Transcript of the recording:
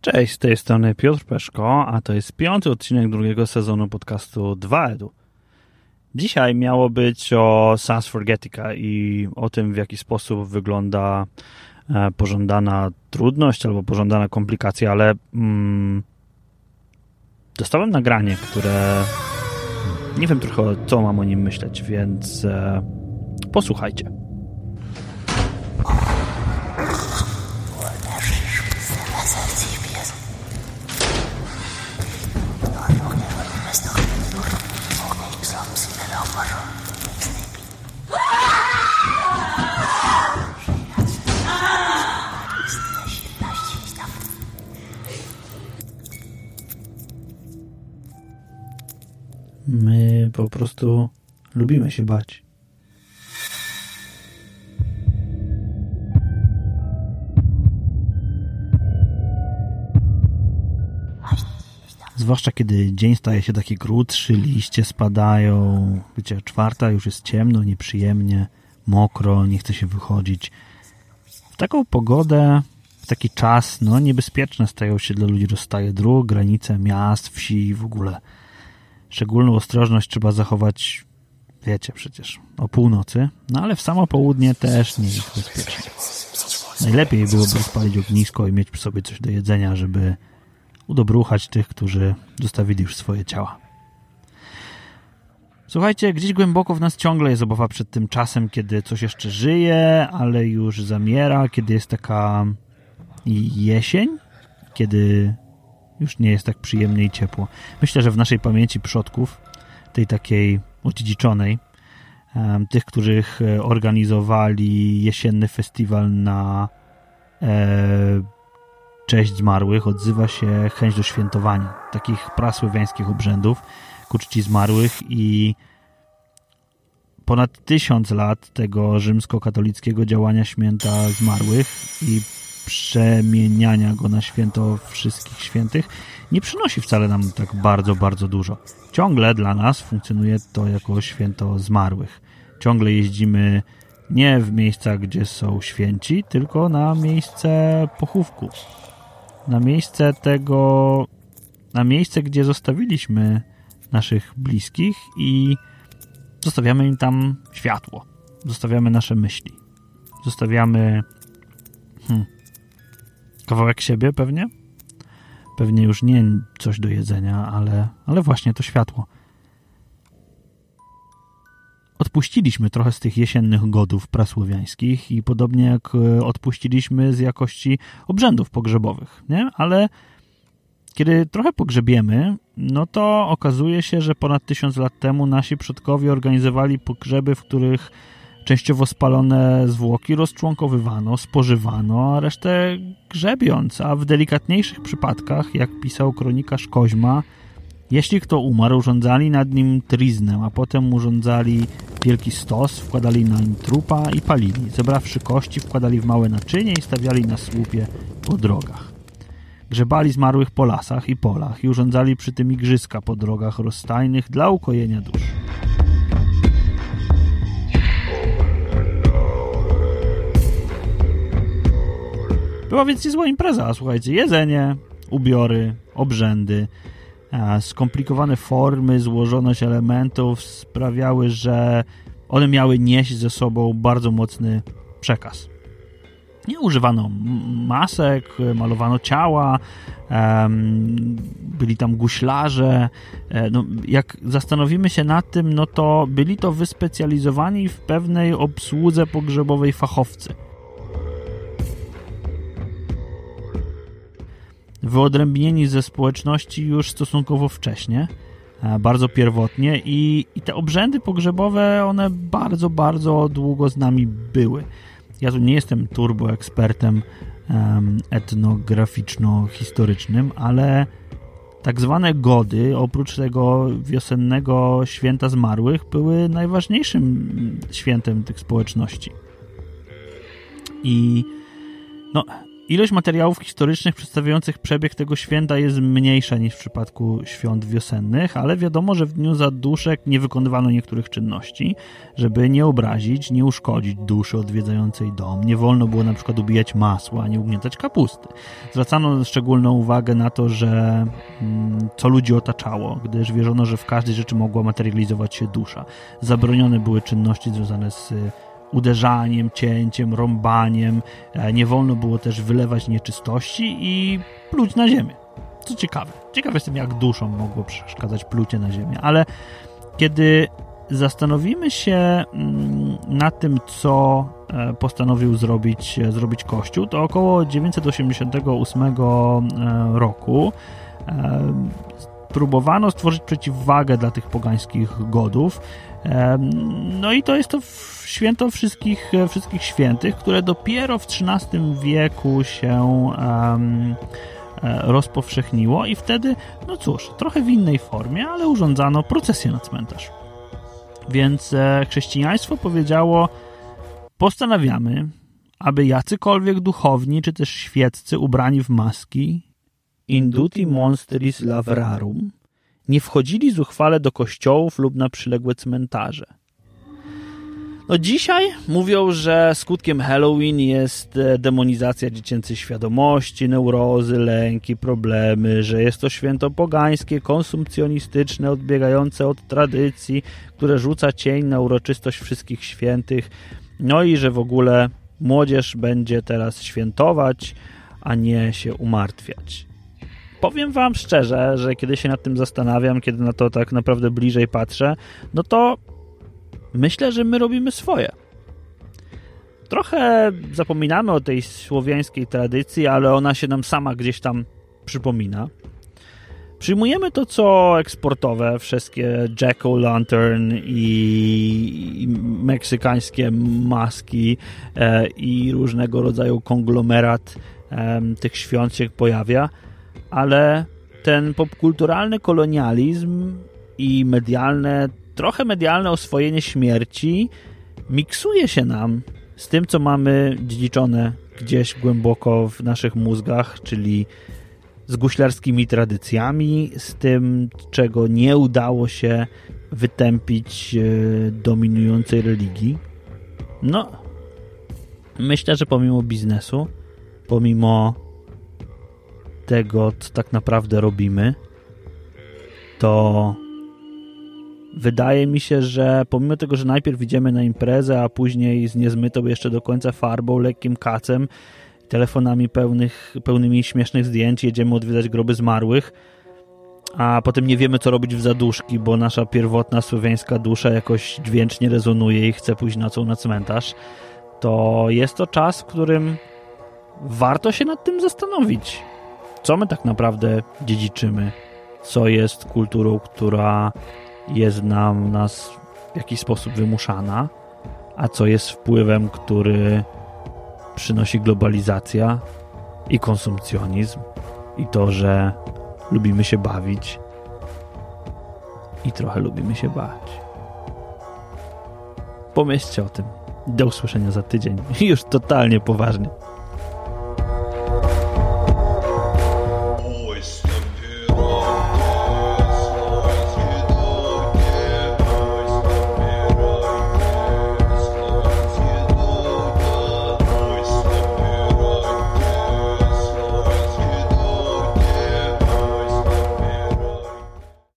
Cześć, z tej strony Piotr Peszko, a to jest piąty odcinek drugiego sezonu podcastu 2EDU. Dzisiaj miało być o SAS Forgetica i o tym, w jaki sposób wygląda e, pożądana trudność albo pożądana komplikacja, ale mm, dostałem nagranie, które nie wiem trochę, co mam o nim myśleć, więc e, posłuchajcie. My po prostu lubimy się bać. Zwłaszcza kiedy dzień staje się taki krótszy, liście spadają, wiecie, czwarta już jest ciemno, nieprzyjemnie, mokro, nie chce się wychodzić. W taką pogodę, w taki czas, no niebezpieczne stają się dla ludzi rozstaje dróg, granice miast, wsi w ogóle. Szczególną ostrożność trzeba zachować, wiecie przecież, o północy, no ale w samo południe też nie jest bezpiecznie. Najlepiej byłoby spalić ognisko i mieć przy sobie coś do jedzenia, żeby udobruchać tych, którzy zostawili już swoje ciała. Słuchajcie, gdzieś głęboko w nas ciągle jest obawa przed tym czasem, kiedy coś jeszcze żyje, ale już zamiera, kiedy jest taka jesień, kiedy już nie jest tak przyjemnie i ciepło. Myślę, że w naszej pamięci przodków, tej takiej odziedziczonej, tych, których e, organizowali jesienny festiwal na e, cześć zmarłych, odzywa się chęć do świętowania takich prasłowiańskich obrzędów ku czci zmarłych i ponad tysiąc lat tego rzymskokatolickiego działania święta zmarłych i przemieniania go na święto wszystkich świętych nie przynosi wcale nam tak bardzo, bardzo dużo. Ciągle dla nas funkcjonuje to jako święto zmarłych. Ciągle jeździmy nie w miejsca, gdzie są święci, tylko na miejsce pochówku. Na miejsce tego, na miejsce, gdzie zostawiliśmy naszych bliskich i zostawiamy im tam światło. Zostawiamy nasze myśli. Zostawiamy hmm, kawałek siebie pewnie. Pewnie już nie coś do jedzenia, ale, ale właśnie to światło. Odpuściliśmy trochę z tych jesiennych godów prasłowiańskich i podobnie jak e, odpuściliśmy z jakości obrzędów pogrzebowych, nie? Ale kiedy trochę pogrzebiemy, no to okazuje się, że ponad tysiąc lat temu nasi przodkowie organizowali pogrzeby, w których Częściowo spalone zwłoki rozczłonkowywano, spożywano, a resztę grzebiąc, a w delikatniejszych przypadkach, jak pisał kronikarz Koźma, jeśli kto umarł, urządzali nad nim triznę, a potem urządzali wielki stos, wkładali na nim trupa i palili. Zebrawszy kości, wkładali w małe naczynie i stawiali na słupie po drogach. Grzebali zmarłych po lasach i polach i urządzali przy tym igrzyska po drogach rozstajnych dla ukojenia dusz. Była więc niezła impreza, słuchajcie, jedzenie, ubiory, obrzędy, skomplikowane formy, złożoność elementów sprawiały, że one miały nieść ze sobą bardzo mocny przekaz. Nie używano masek, malowano ciała, byli tam guślarze. E, no, jak zastanowimy się nad tym, no to byli to wyspecjalizowani w pewnej obsłudze pogrzebowej fachowcy. Wyodrębnieni ze społeczności już stosunkowo wcześnie, e, bardzo pierwotnie i, i te obrzędy pogrzebowe, one bardzo, bardzo długo z nami były. Ja tu nie jestem turbo ekspertem etnograficzno-historycznym, ale tak zwane gody, oprócz tego wiosennego święta zmarłych, były najważniejszym świętem tych społeczności. I no, Ilość materiałów historycznych przedstawiających przebieg tego święta jest mniejsza niż w przypadku świąt wiosennych, ale wiadomo, że w dniu zaduszek nie wykonywano niektórych czynności, żeby nie obrazić, nie uszkodzić duszy odwiedzającej dom. Nie wolno było na przykład ubijać masła, nie ugniatać kapusty. Zwracano szczególną uwagę na to, że mm, co ludzi otaczało, gdyż wierzono, że w każdej rzeczy mogła materializować się dusza. Zabronione były czynności związane z uderzaniem, cięciem, rąbaniem. E, nie wolno było też wylewać nieczystości i pluć na ziemię. Co ciekawe. Ciekawe jestem, jak duszom mogło przeszkadzać plucie na ziemię, ale kiedy zastanowimy się mm, na tym, co e, postanowił zrobić, e, zrobić Kościół, to około 988 roku próbowano stworzyć przeciwwagę dla tych pogańskich godów. No i to jest to święto wszystkich, wszystkich świętych, które dopiero w XIII wieku się um, rozpowszechniło i wtedy, no cóż, trochę w innej formie, ale urządzano procesję na cmentarz. Więc e, chrześcijaństwo powiedziało, postanawiamy, aby jacykolwiek duchowni, czy też świeccy ubrani w maski induti monstris lavrarum nie wchodzili zuchwale do kościołów lub na przyległe cmentarze. No dzisiaj mówią, że skutkiem Halloween jest e, demonizacja dziecięcej świadomości, neurozy, lęki, problemy, że jest to święto pogańskie, konsumpcjonistyczne, odbiegające od tradycji, które rzuca cień na uroczystość wszystkich świętych, no i że w ogóle młodzież będzie teraz świętować, a nie się umartwiać powiem wam szczerze, że kiedy się nad tym zastanawiam, kiedy na to tak naprawdę bliżej patrzę, no to myślę, że my robimy swoje. Trochę zapominamy o tej słowiańskiej tradycji, ale ona się nam sama gdzieś tam przypomina. Przyjmujemy to, co eksportowe, wszystkie Jack-o'-lantern i, meksykańskie maski e, i różnego rodzaju konglomerat tych świąt się pojawia ale ten popkulturalny kolonializm i medialne, trochę medialne oswojenie śmierci miksuje się nam z tym, co mamy dziedziczone gdzieś głęboko w naszych mózgach, czyli z guślarskimi tradycjami, z tym, czego nie udało się wytępić e, dominującej religii. No, myślę, że pomimo biznesu, pomimo tego, tak naprawdę robimy, to wydaje mi się, że pomimo tego, że najpierw idziemy na imprezę, a później z niezmytą jeszcze do końca farbą, lekkim kacem, telefonami pełnych, pełnymi śmiesznych zdjęć, jedziemy odwiedzać groby zmarłych, a potem nie wiemy, co robić w zaduszki, bo nasza pierwotna słowiańska dusza jakoś dźwięcznie rezonuje i chce pójść nocą na cmentarz, to jest to czas, w którym warto się nad tym zastanowić co my tak naprawdę dziedziczymy, co jest kulturą, która jest nam nas w jakiś sposób wymuszana, a co jest wpływem, który przynosi globalizacja i konsumpcjonizm i to, że lubimy się bawić i trochę lubimy się bać. Pomyślcie o tym. Do usłyszenia za tydzień. Już totalnie poważnie.